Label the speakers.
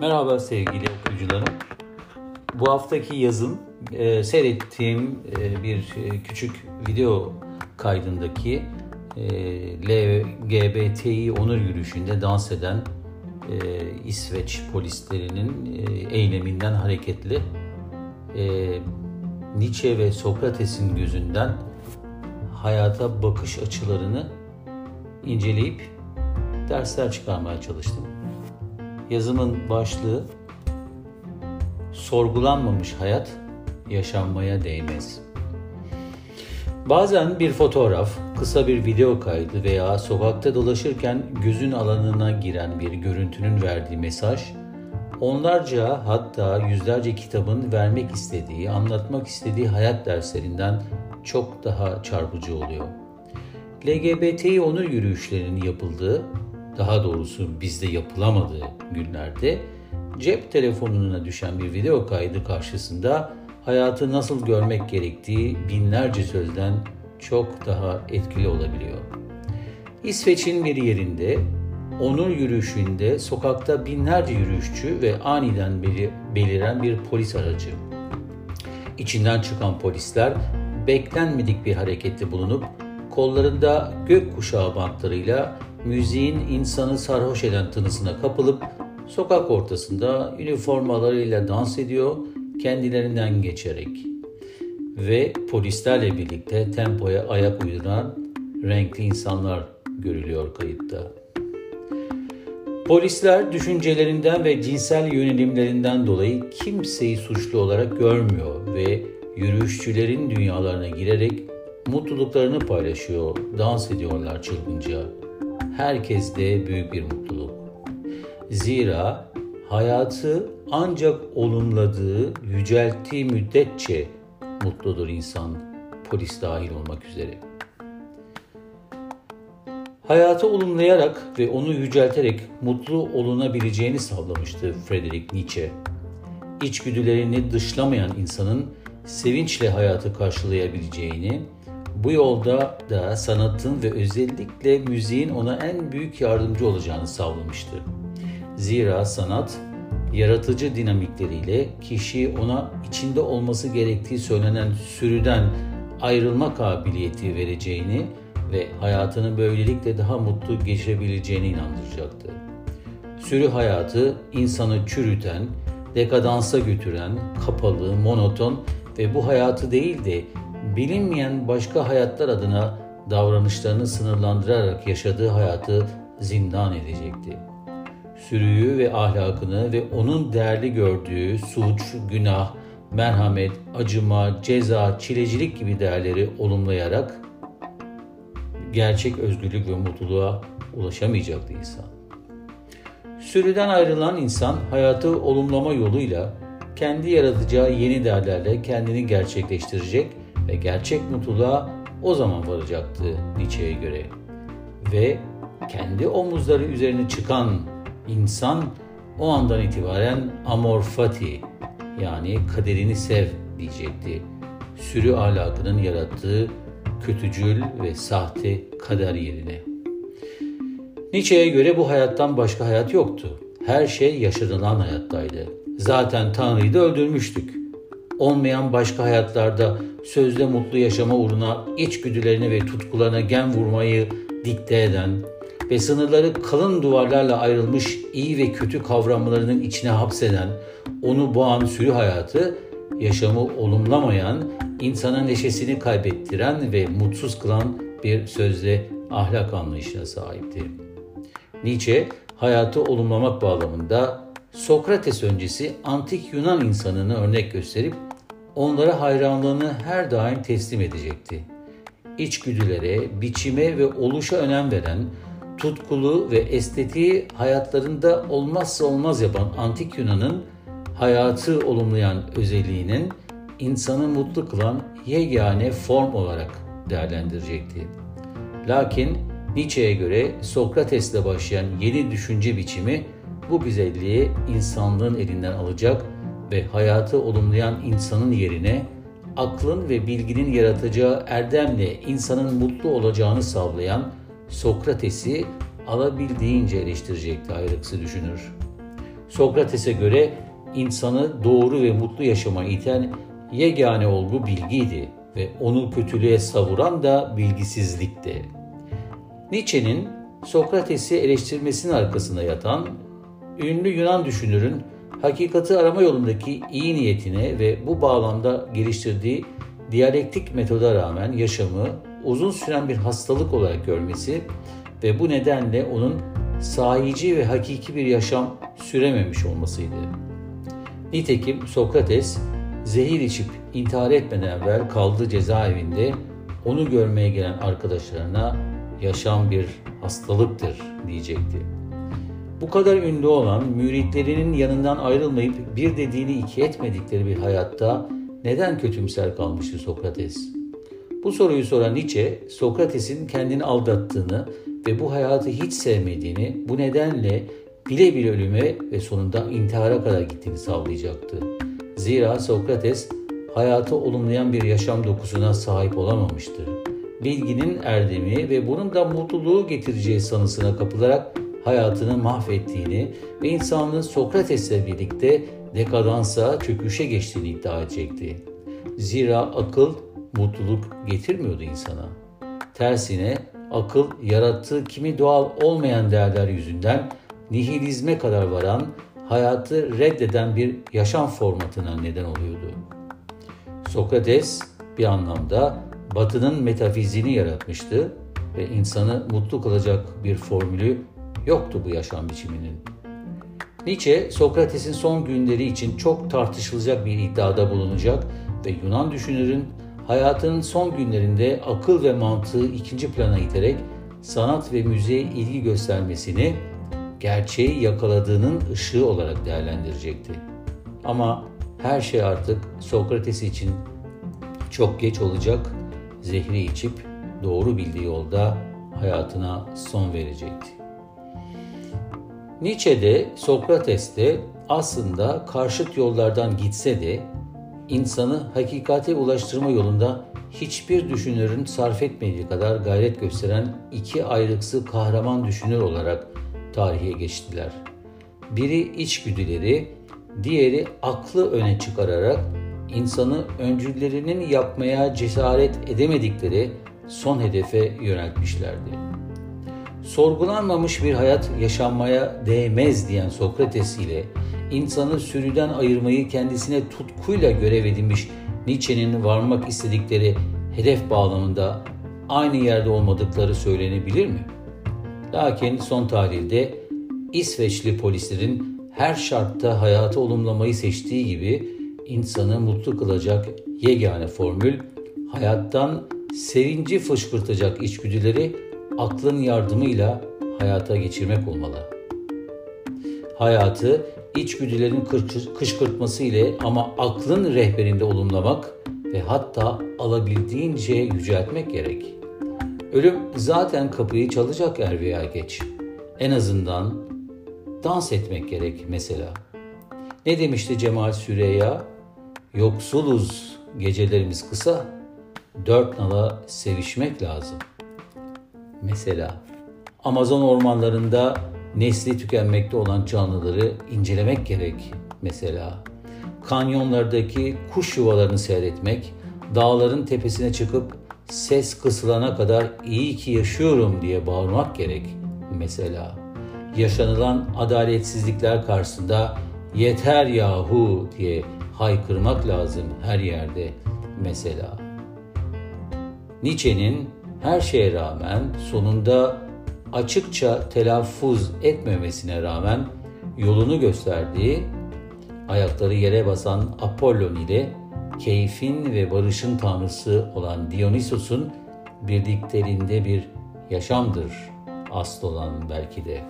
Speaker 1: Merhaba sevgili okuyucularım. Bu haftaki yazım e, seyrettiğim e, bir e, küçük video kaydındaki e, LGBTİ onur yürüyüşünde dans eden e, İsveç polislerinin e, eyleminden hareketli e, Nietzsche ve Sokrates'in gözünden hayata bakış açılarını inceleyip dersler çıkarmaya çalıştım. Yazımın başlığı Sorgulanmamış hayat yaşanmaya değmez. Bazen bir fotoğraf, kısa bir video kaydı veya sokakta dolaşırken gözün alanına giren bir görüntünün verdiği mesaj, onlarca hatta yüzlerce kitabın vermek istediği, anlatmak istediği hayat derslerinden çok daha çarpıcı oluyor. LGBT onur yürüyüşlerinin yapıldığı daha doğrusu bizde yapılamadığı günlerde cep telefonuna düşen bir video kaydı karşısında hayatı nasıl görmek gerektiği binlerce sözden çok daha etkili olabiliyor. İsveç'in bir yerinde onur yürüyüşünde sokakta binlerce yürüyüşçü ve aniden beliren bir polis aracı. İçinden çıkan polisler beklenmedik bir harekette bulunup kollarında gök kuşağı bantlarıyla müziğin insanı sarhoş eden tınısına kapılıp sokak ortasında üniformalarıyla dans ediyor kendilerinden geçerek ve polislerle birlikte tempoya ayak uyduran renkli insanlar görülüyor kayıtta. Polisler düşüncelerinden ve cinsel yönelimlerinden dolayı kimseyi suçlu olarak görmüyor ve yürüyüşçülerin dünyalarına girerek mutluluklarını paylaşıyor, dans ediyorlar çılgınca herkeste büyük bir mutluluk. Zira hayatı ancak olumladığı, yücelttiği müddetçe mutludur insan, polis dahil olmak üzere. Hayatı olumlayarak ve onu yücelterek mutlu olunabileceğini sağlamıştı Friedrich Nietzsche. İçgüdülerini dışlamayan insanın sevinçle hayatı karşılayabileceğini, bu yolda da sanatın ve özellikle müziğin ona en büyük yardımcı olacağını sağlamıştı. Zira sanat yaratıcı dinamikleriyle kişi ona içinde olması gerektiği söylenen sürüden ayrılma kabiliyeti vereceğini ve hayatını böylelikle daha mutlu geçirebileceğine inandıracaktı. Sürü hayatı insanı çürüten, dekadansa götüren, kapalı, monoton ve bu hayatı değil de bilinmeyen başka hayatlar adına davranışlarını sınırlandırarak yaşadığı hayatı zindan edecekti. Sürüyü ve ahlakını ve onun değerli gördüğü suç, günah, merhamet, acıma, ceza, çilecilik gibi değerleri olumlayarak gerçek özgürlük ve mutluluğa ulaşamayacaktı insan. Sürüden ayrılan insan hayatı olumlama yoluyla kendi yaratacağı yeni değerlerle kendini gerçekleştirecek ve gerçek mutluluğa o zaman varacaktı Nietzsche'ye göre. Ve kendi omuzları üzerine çıkan insan o andan itibaren amor fati yani kaderini sev diyecekti. Sürü ahlakının yarattığı kötücül ve sahte kader yerine. Nietzsche'ye göre bu hayattan başka hayat yoktu. Her şey yaşanılan hayattaydı. Zaten Tanrı'yı da öldürmüştük. Olmayan başka hayatlarda sözde mutlu yaşama uğruna içgüdülerine ve tutkularına gen vurmayı dikte eden ve sınırları kalın duvarlarla ayrılmış iyi ve kötü kavramlarının içine hapseden, onu boğan sürü hayatı, yaşamı olumlamayan, insana neşesini kaybettiren ve mutsuz kılan bir sözde ahlak anlayışına sahipti. Nietzsche, hayatı olumlamak bağlamında Sokrates öncesi antik Yunan insanını örnek gösterip onlara hayranlığını her daim teslim edecekti. İçgüdülere, biçime ve oluşa önem veren, tutkulu ve estetiği hayatlarında olmazsa olmaz yapan antik Yunan'ın hayatı olumlayan özelliğinin insanı mutlu kılan yegane form olarak değerlendirecekti. Lakin Nietzsche'ye göre Sokrates'le başlayan yeni düşünce biçimi bu güzelliği insanlığın elinden alacak ve hayatı olumlayan insanın yerine aklın ve bilginin yaratacağı erdemle insanın mutlu olacağını sağlayan Sokrates'i alabildiğince eleştirecekti ayrıksı düşünür. Sokrates'e göre insanı doğru ve mutlu yaşama iten yegane olgu bilgiydi ve onu kötülüğe savuran da bilgisizlikti. Nietzsche'nin Sokrates'i eleştirmesinin arkasında yatan ünlü Yunan düşünürün hakikati arama yolundaki iyi niyetine ve bu bağlamda geliştirdiği diyalektik metoda rağmen yaşamı uzun süren bir hastalık olarak görmesi ve bu nedenle onun sahici ve hakiki bir yaşam sürememiş olmasıydı. Nitekim Sokrates zehir içip intihar etmeden evvel kaldığı cezaevinde onu görmeye gelen arkadaşlarına yaşam bir hastalıktır diyecekti. Bu kadar ünlü olan müritlerinin yanından ayrılmayıp bir dediğini iki etmedikleri bir hayatta neden kötümser kalmıştı Sokrates? Bu soruyu soran Nietzsche, Sokrates'in kendini aldattığını ve bu hayatı hiç sevmediğini, bu nedenle bile bile ölüme ve sonunda intihara kadar gittiğini sağlayacaktı. Zira Sokrates hayatı olumlayan bir yaşam dokusuna sahip olamamıştı. Bilginin erdemi ve bunun da mutluluğu getireceği sanısına kapılarak hayatını mahvettiğini ve insanlığın Sokrates'le birlikte dekadansa çöküşe geçtiğini iddia edecekti. Zira akıl mutluluk getirmiyordu insana. Tersine akıl yarattığı kimi doğal olmayan değerler yüzünden nihilizme kadar varan, hayatı reddeden bir yaşam formatına neden oluyordu. Sokrates bir anlamda batının metafizini yaratmıştı ve insanı mutlu kılacak bir formülü yoktu bu yaşam biçiminin. Nietzsche, Sokrates'in son günleri için çok tartışılacak bir iddiada bulunacak ve Yunan düşünürün hayatının son günlerinde akıl ve mantığı ikinci plana iterek sanat ve müziğe ilgi göstermesini gerçeği yakaladığının ışığı olarak değerlendirecekti. Ama her şey artık Sokrates için çok geç olacak, zehri içip doğru bildiği yolda hayatına son verecekti. Nietzsche de Sokrates de aslında karşıt yollardan gitse de insanı hakikate ulaştırma yolunda hiçbir düşünürün sarf etmediği kadar gayret gösteren iki ayrıksı kahraman düşünür olarak tarihe geçtiler. Biri içgüdüleri, diğeri aklı öne çıkararak insanı öncüllerinin yapmaya cesaret edemedikleri son hedefe yöneltmişlerdi. Sorgulanmamış bir hayat yaşanmaya değmez diyen Sokrates ile insanı sürüden ayırmayı kendisine tutkuyla görev edinmiş Nietzsche'nin varmak istedikleri hedef bağlamında aynı yerde olmadıkları söylenebilir mi? Lakin son tahlilde İsveçli polislerin her şartta hayatı olumlamayı seçtiği gibi insanı mutlu kılacak yegane formül hayattan sevinci fışkırtacak içgüdüleri aklın yardımıyla hayata geçirmek olmalı. Hayatı içgüdülerin kışkırtması ile ama aklın rehberinde olumlamak ve hatta alabildiğince yüceltmek gerek. Ölüm zaten kapıyı çalacak er veya geç. En azından dans etmek gerek mesela. Ne demişti Cemal Süreyya? Yoksuluz, gecelerimiz kısa, dört nala sevişmek lazım. Mesela Amazon ormanlarında nesli tükenmekte olan canlıları incelemek gerek mesela. Kanyonlardaki kuş yuvalarını seyretmek, dağların tepesine çıkıp ses kısılana kadar iyi ki yaşıyorum diye bağırmak gerek mesela. Yaşanılan adaletsizlikler karşısında yeter yahu diye haykırmak lazım her yerde mesela. Nietzsche'nin her şeye rağmen sonunda açıkça telaffuz etmemesine rağmen yolunu gösterdiği, ayakları yere basan Apollon ile keyfin ve barışın tanrısı olan Dionysos'un birliklerinde bir yaşamdır asıl olan belki de.